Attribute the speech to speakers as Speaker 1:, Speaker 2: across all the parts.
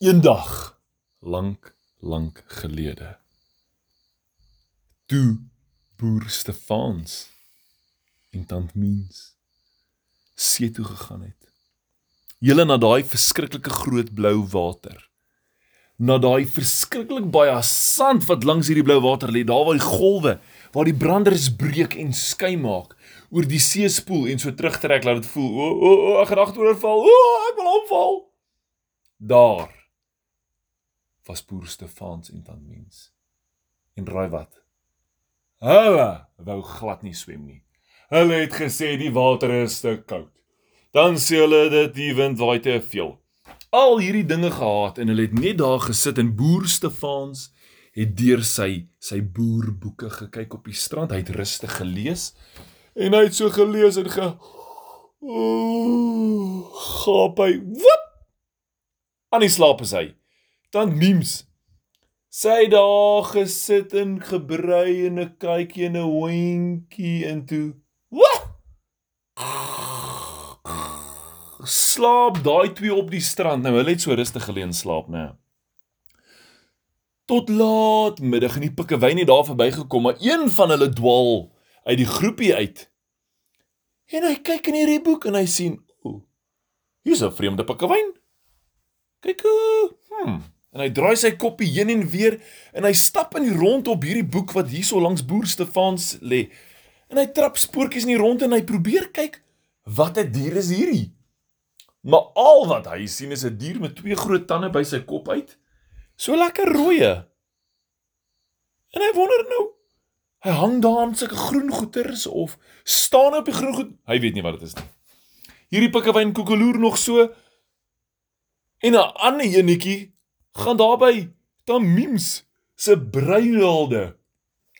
Speaker 1: Eendag lank lank gelede toe boer Stefans en tant Miens see toe gegaan het. Julle na daai verskriklike groot blou water. Na daai verskriklik baie sand wat langs hierdie blou water lê, daar waar die golwe, waar die branders breek en skei maak oor die see spoel en so terugtrek laat dit voel. O, o, o ek gaan agteroorval. O, ek wil omval. Daar was boer Stefans en tant Miens. En raai wat? Hulle wou glad nie swem nie. Hulle het gesê die water is te koud. Dan sê hulle dit die wind waai te veel. Al hierdie dinge gehad en hulle het net daar gesit en boer Stefans het deur sy sy boerboeke gekyk op die strand. Hy het rustig gelees en hy het so gelees en ge Ooh, gaap hy. Woep! Aan die slaap is hy. Dan memes. Sy daar gesit en gebrei en 'n kykie en 'n hondjie into. Wat? Slaap daai twee op die strand. Nou hulle het so rustig geleen slaap, né? Tot laat middag in die pikkewyn het daar verbygekom, maar een van hulle dwaal uit die groepie uit. En hy kyk in hierdie boek en hy sien, "O, hier's 'n vreemde pikkewyn." Kyk hoe. Hm, En hy draai sy koppie heen en weer en hy stap in die rond op hierdie boek wat hier so langs Boer Stefans lê. En hy trap spoortjies in die rond en hy probeer kyk wat 'n dier is hierdie. Maar al wat hy sien is 'n dier met twee groot tande by sy kop uit. So lekker rooie. En hy wonder nou, hy hang daar aan sulke groen goeters of staan op die groen goed. Hy weet nie wat dit is nie. Hierdie pikkewyn koekeloer nog so en 'n ander enetjie gaan daarby dan memes se breinhulde.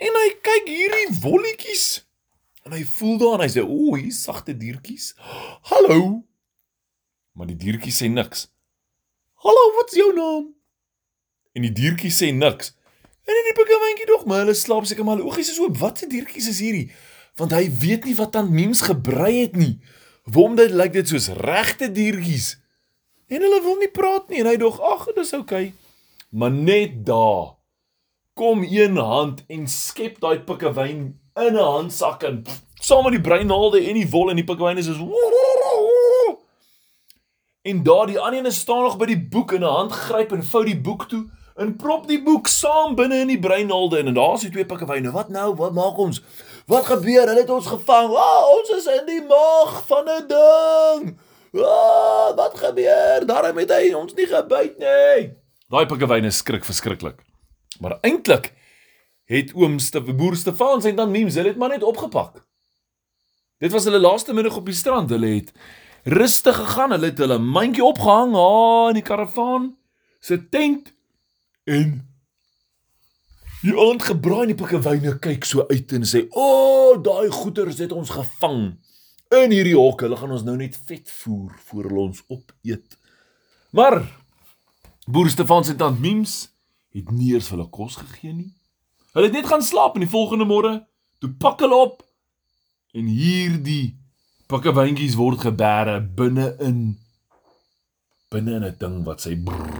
Speaker 1: En hy kyk hierdie wolletjies en hy voel daar en hy sê, "O, hier sagte diertjies. Hallo." Maar die diertjie sê niks. "Hallo, wat's jou naam?" En die diertjie sê niks. En die pikkewyntjie dog, maar hulle slaap seker maar oogies is oop. Wat se diertjies is hierdie? Want hy weet nie wat aan memes gebrei het nie. Waarom dit lyk dit soos regte diertjies? En hulle wil nie praat nie en hy dog, ag, dit is oukei. Okay. Maar net daar kom een hand en skep daai pikkewyn in 'n handsak en saam met die breinhaalde en die wol en die pikkewyn is so En daar die ander een staan nog by die boek in 'n hand gryp en vou die boek toe en prop die boek saam binne in die breinhaalde en daar is die twee pikkewyne. Wat nou? Wat maak ons? Wat gebeur? Hulle het ons gevang. Oh, ons is in die maag van 'n ding. Ah, wat gebeur? Daarom het hy ons nie gebyt nie. Daai pikkewyne skrik verskriklik. Maar eintlik het oom Stef boer Stefan sy dan memes, hulle het maar net opgepak. Dit was hulle laaste middag op die strand. Hulle het rustig gegaan. Hulle het hulle mandjie opgehang daar in die karavaan se tent en die aand gebraai en die pikkewyne kyk so uit en sê: "O, oh, daai goeters het ons gevang." In hierdie hok. Hulle gaan ons nou net vet voer voor hulle ons opeet. Maar Boer Stefan se tant Mims het nie eers hulle kos gegee nie. Hulle het net gaan slaap en die volgende môre toe pak hulle op en hierdie pikkewyntjies word gebêre binne in binne in 'n ding wat sy brrr.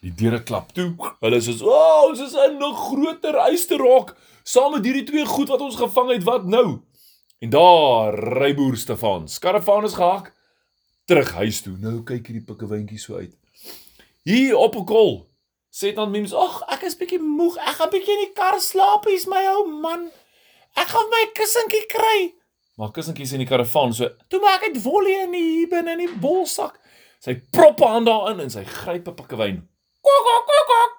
Speaker 1: Die deure klap toe. Hulle sê: "O, oh, ons is in 'n groter eysterhok saam met hierdie twee goed wat ons gevang het. Wat nou?" En daar ry boer Stefan. Karavaan is gehak terug huis toe. Nou kyk hierdie pikkewyntjie so uit. Hier op 'n kol. Sê dan mems, "Ag, ek is bietjie moeg. Ek gaan bietjie in die kar slaap. Hier's my ou man. Ek gaan my kussentjie kry." Maar kussentjies in die karavaan so. Toe maak ek wolle in die binne in die bolsak. Sy prop aan daarin en sy gryp 'n pikkewyn. Kok kok kok kok.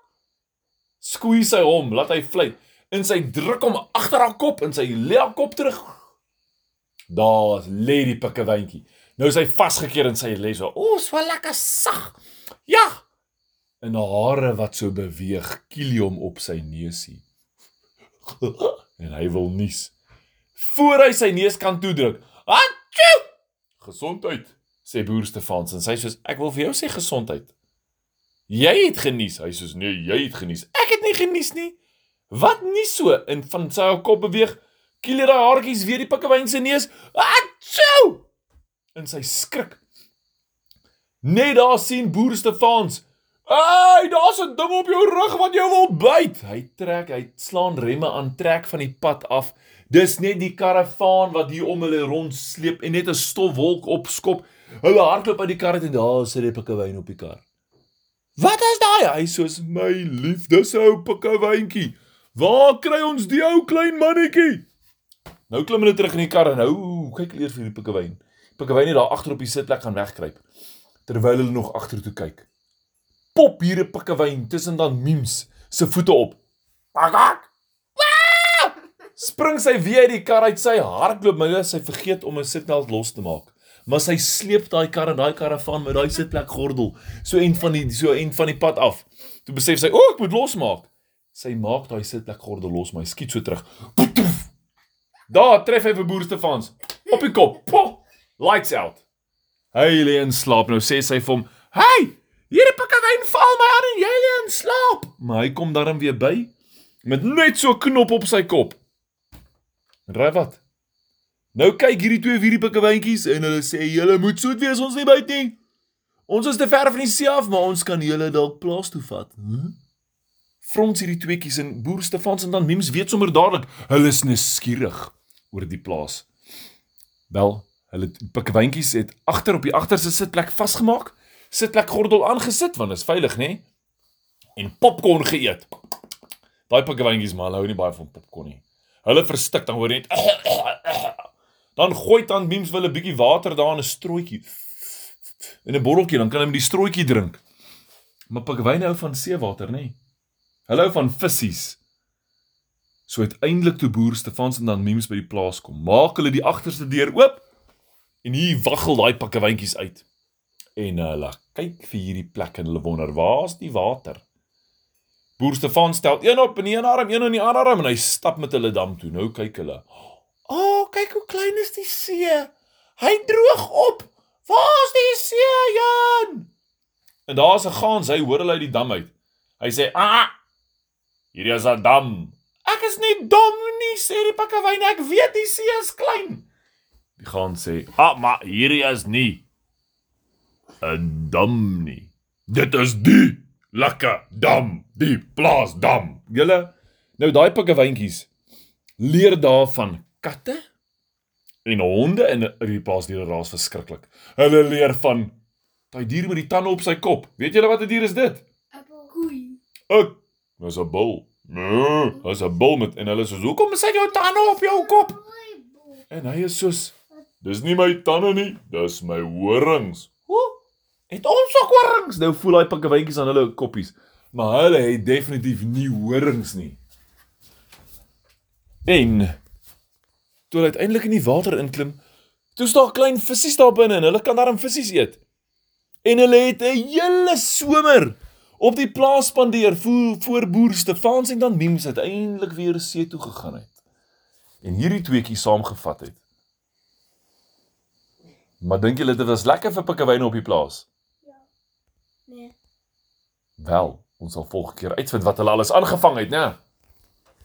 Speaker 1: Squeeze hy hom, laat hy vlieg. En sy druk hom agter haar kop en sy lê haar kop terug Daar lê die pikkewyntjie. Nou is hy vasgekeer in sy les. O, so lekker sag. Ja. En hare wat so beweeg, kiel hom op sy neusie. en hy wil nies. Voor hy sy neus kan toedruk. Atjie! Gesondheid, sê boer Stefans en sy sê ek wil vir jou sê gesondheid. Jy het genies. Hy sê nee, jy het genies. Ek het nie genies nie. Wat nie so in van sy kop beweeg kiel hy haartjies weer die pikkewyn se neus. Atsou! En sy skrik. Net daar sien boer Stefans. "Ey, daar's 'n ding op jou rug wat jou wil byt." Hy trek, hy slaan remme aan, trek van die pad af. Dis net die karavaan wat hier om hulle rond sleep en net 'n stofwolk opskop. Hulle hardloop uit die kar en daar sit die pikkewyn op die kar. Wat is daai? Hy soos my lief, dis 'n ou pikkewyntjie. Waar kry ons die ou klein mannetjie? Nou klim hulle terug in die kar en nou kyk hulle vir die pikkewyn. Pikkewyn het daar agter op die sitplek gaan wegkruip terwyl hulle nog agtertoe kyk. Pop hier 'n pikkewyn tussen dan memes se voete op. Pakak! Spring sy weer uit die kar uit sy hardloop, maar sy vergeet om 'n sitbelt los te maak. Maar sy sleep daai kar en daai karavaan met daai sitplek gordel so een van die so een van die pad af. Toe besef sy, "O, oh, ek moet losmaak." Sy maak daai sitplek gordel los, maar hy skiet so terug. Daar tref hy vir boer Stefans op die kop. Poh! Lights out. Hy lê in slaap. Nou sê sy vir hom, "Hey, hierdie pikkewyn val my aan en jy lê in slaap." Maar hy kom darm weer by met net so 'n knop op sy kop. Raai wat? Nou kyk hierdie twee hierdie pikkewyntjies en hulle sê julle moet soet wees ons nie byt nie. Ons is te ver van die see af, maar ons kan julle dalk plaas toe vat. Hm? Frons hierdie tweeetjies en boer Stefans en dan Mims weet sommer dadelik, hulle is nuuskierig oor die plaas. Wel, hulle pikkewyntjies het agter op die agterste sitplek vasgemaak, sitplek gordel aangesit want dit is veilig, nê? En popcorn geëet. Daai pikkewyntjies maar hou nie baie van popcorn nie. Hulle verstik dan hoor net dan gooi dan Mims wil 'n bietjie water daar in 'n strooitjie in 'n botteltjie dan kan hy met die strooitjie drink. Maar pikkewyne hou van seewater, nê? Hulle hou van visse. So uiteindelik toe boer Stefans en dan Mims by die plaas kom, maak hulle die agterste deur oop en hier waggel daai pikkewyntjies uit. En hulle kyk vir hierdie plek en hulle wonder, waar's die water? Boer Stefan stel een op in een arm, een in die ander arm en hy stap met hulle dam toe. Nou kyk hulle. O, oh, kyk hoe klein is die see. Hy droog op. Waar's die see, Jan? En daar's 'n gans, hy hoor hulle uit die dam uit. Hy sê, "Ah! Hierdie is 'n dam." "Ek is nie dom nie," sê die pikkewyn. "Ek weet die see is klein." Die gans sê, "Ah, maar hierdie is nie 'n dam nie. Dit is die lekker dam, die plaasdam." Julle nou daai pikkewyntjies leer daarvan katte en honde en die plaasdiere raas verskriklik. Hulle leer van daai dier met die tande op sy kop. Weet julle wat 'n dier is dit?
Speaker 2: Koei.
Speaker 1: Ek, dis 'n bul. Nee, dis 'n bul met en hulle sê, "Hoekom sit jou tande op jou kop?" En hy is soos, "Dis nie my tande nie, dis my horings." Hoe? Het ons ook horings? Nou voel daai pikkewyntjies aan hulle koppies. Maar hulle het definitief nie horings nie. En toe hulle uiteindelik in die water inklim, toe is daar klein visse daar binne en hulle kan daarom visse eet. En hulle het 'n hele somer op die plaas spandeer voor voor boer Stefans en dan Mims uiteindelik weer see toe gegaan het. En hierdie tweeetjie saamgevat het. Maar dink julle dit was lekker vir pikkewyne op die plaas?
Speaker 2: Nee.
Speaker 1: Wel, ons sal volgende keer uitvind wat hulle alles aangevang het, né?